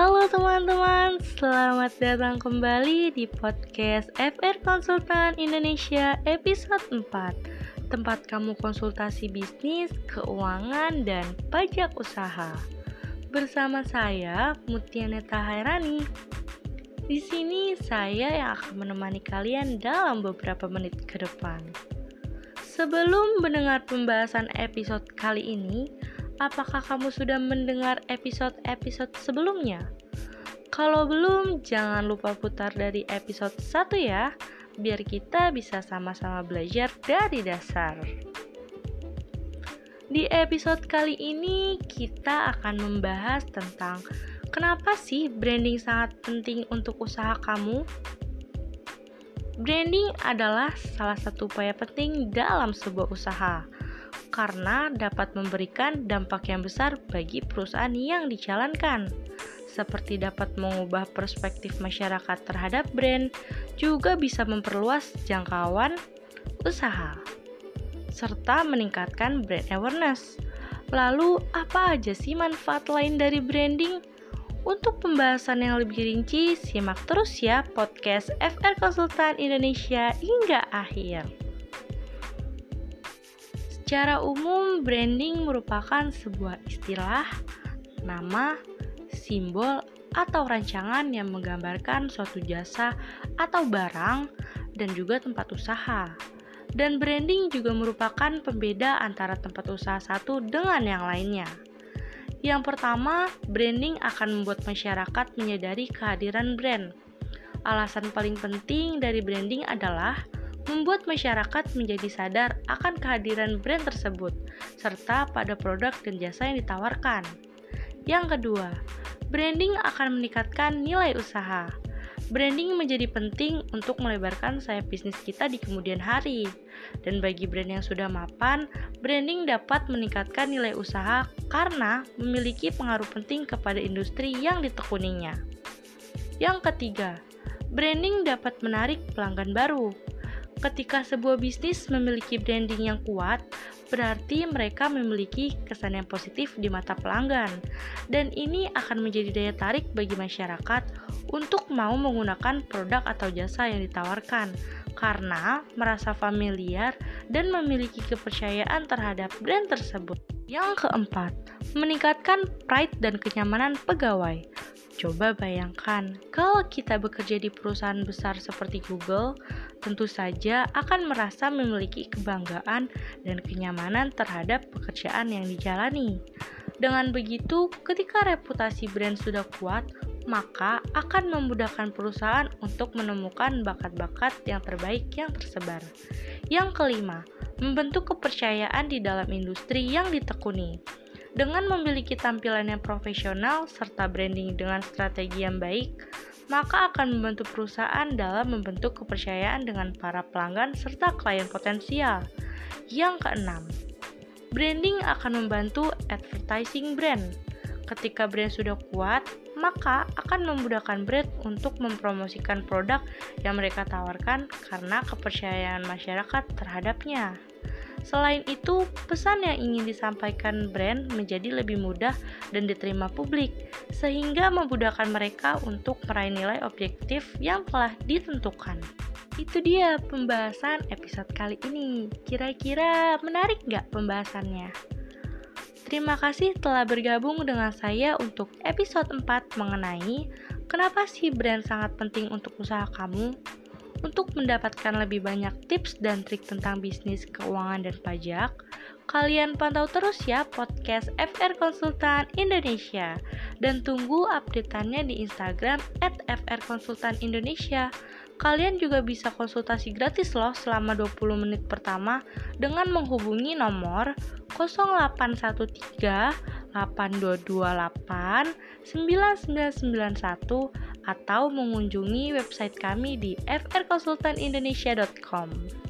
Halo teman-teman, selamat datang kembali di podcast FR Konsultan Indonesia episode 4 Tempat kamu konsultasi bisnis, keuangan, dan pajak usaha. Bersama saya, Mutianeta Hairani Di sini saya yang akan menemani kalian dalam beberapa menit ke depan. Sebelum mendengar pembahasan episode kali ini, apakah kamu sudah mendengar episode-episode sebelumnya? Kalau belum, jangan lupa putar dari episode 1 ya, biar kita bisa sama-sama belajar dari dasar. Di episode kali ini, kita akan membahas tentang kenapa sih branding sangat penting untuk usaha kamu. Branding adalah salah satu upaya penting dalam sebuah usaha karena dapat memberikan dampak yang besar bagi perusahaan yang dijalankan, seperti dapat mengubah perspektif masyarakat terhadap brand, juga bisa memperluas jangkauan usaha, serta meningkatkan brand awareness. Lalu, apa aja sih manfaat lain dari branding? Untuk pembahasan yang lebih rinci, simak terus ya podcast FR Konsultan Indonesia hingga akhir. Secara umum, branding merupakan sebuah istilah, nama, simbol, atau rancangan yang menggambarkan suatu jasa atau barang dan juga tempat usaha. Dan branding juga merupakan pembeda antara tempat usaha satu dengan yang lainnya. Yang pertama, branding akan membuat masyarakat menyadari kehadiran brand. Alasan paling penting dari branding adalah membuat masyarakat menjadi sadar akan kehadiran brand tersebut, serta pada produk dan jasa yang ditawarkan. Yang kedua, branding akan meningkatkan nilai usaha. Branding menjadi penting untuk melebarkan sayap bisnis kita di kemudian hari. Dan bagi brand yang sudah mapan, branding dapat meningkatkan nilai usaha karena memiliki pengaruh penting kepada industri yang ditekuninya. Yang ketiga, branding dapat menarik pelanggan baru. Ketika sebuah bisnis memiliki branding yang kuat, berarti mereka memiliki kesan yang positif di mata pelanggan, dan ini akan menjadi daya tarik bagi masyarakat untuk mau menggunakan produk atau jasa yang ditawarkan karena merasa familiar dan memiliki kepercayaan terhadap brand tersebut. Yang keempat, meningkatkan pride dan kenyamanan pegawai. Coba bayangkan, kalau kita bekerja di perusahaan besar seperti Google, tentu saja akan merasa memiliki kebanggaan dan kenyamanan terhadap pekerjaan yang dijalani. Dengan begitu, ketika reputasi brand sudah kuat, maka akan memudahkan perusahaan untuk menemukan bakat-bakat yang terbaik yang tersebar. Yang kelima, membentuk kepercayaan di dalam industri yang ditekuni. Dengan memiliki tampilan yang profesional serta branding dengan strategi yang baik, maka akan membantu perusahaan dalam membentuk kepercayaan dengan para pelanggan serta klien potensial. Yang keenam, branding akan membantu advertising brand. Ketika brand sudah kuat, maka akan memudahkan brand untuk mempromosikan produk yang mereka tawarkan karena kepercayaan masyarakat terhadapnya. Selain itu, pesan yang ingin disampaikan brand menjadi lebih mudah dan diterima publik, sehingga memudahkan mereka untuk meraih nilai objektif yang telah ditentukan. Itu dia pembahasan episode kali ini. Kira-kira menarik nggak pembahasannya? Terima kasih telah bergabung dengan saya untuk episode 4 mengenai kenapa sih brand sangat penting untuk usaha kamu. Untuk mendapatkan lebih banyak tips dan trik tentang bisnis, keuangan, dan pajak, kalian pantau terus ya podcast FR Konsultan Indonesia dan tunggu updateannya di Instagram at FR Konsultan Indonesia. Kalian juga bisa konsultasi gratis loh selama 20 menit pertama dengan menghubungi nomor 0813 8228 9991 atau mengunjungi website kami di frkonsultanindonesia.com.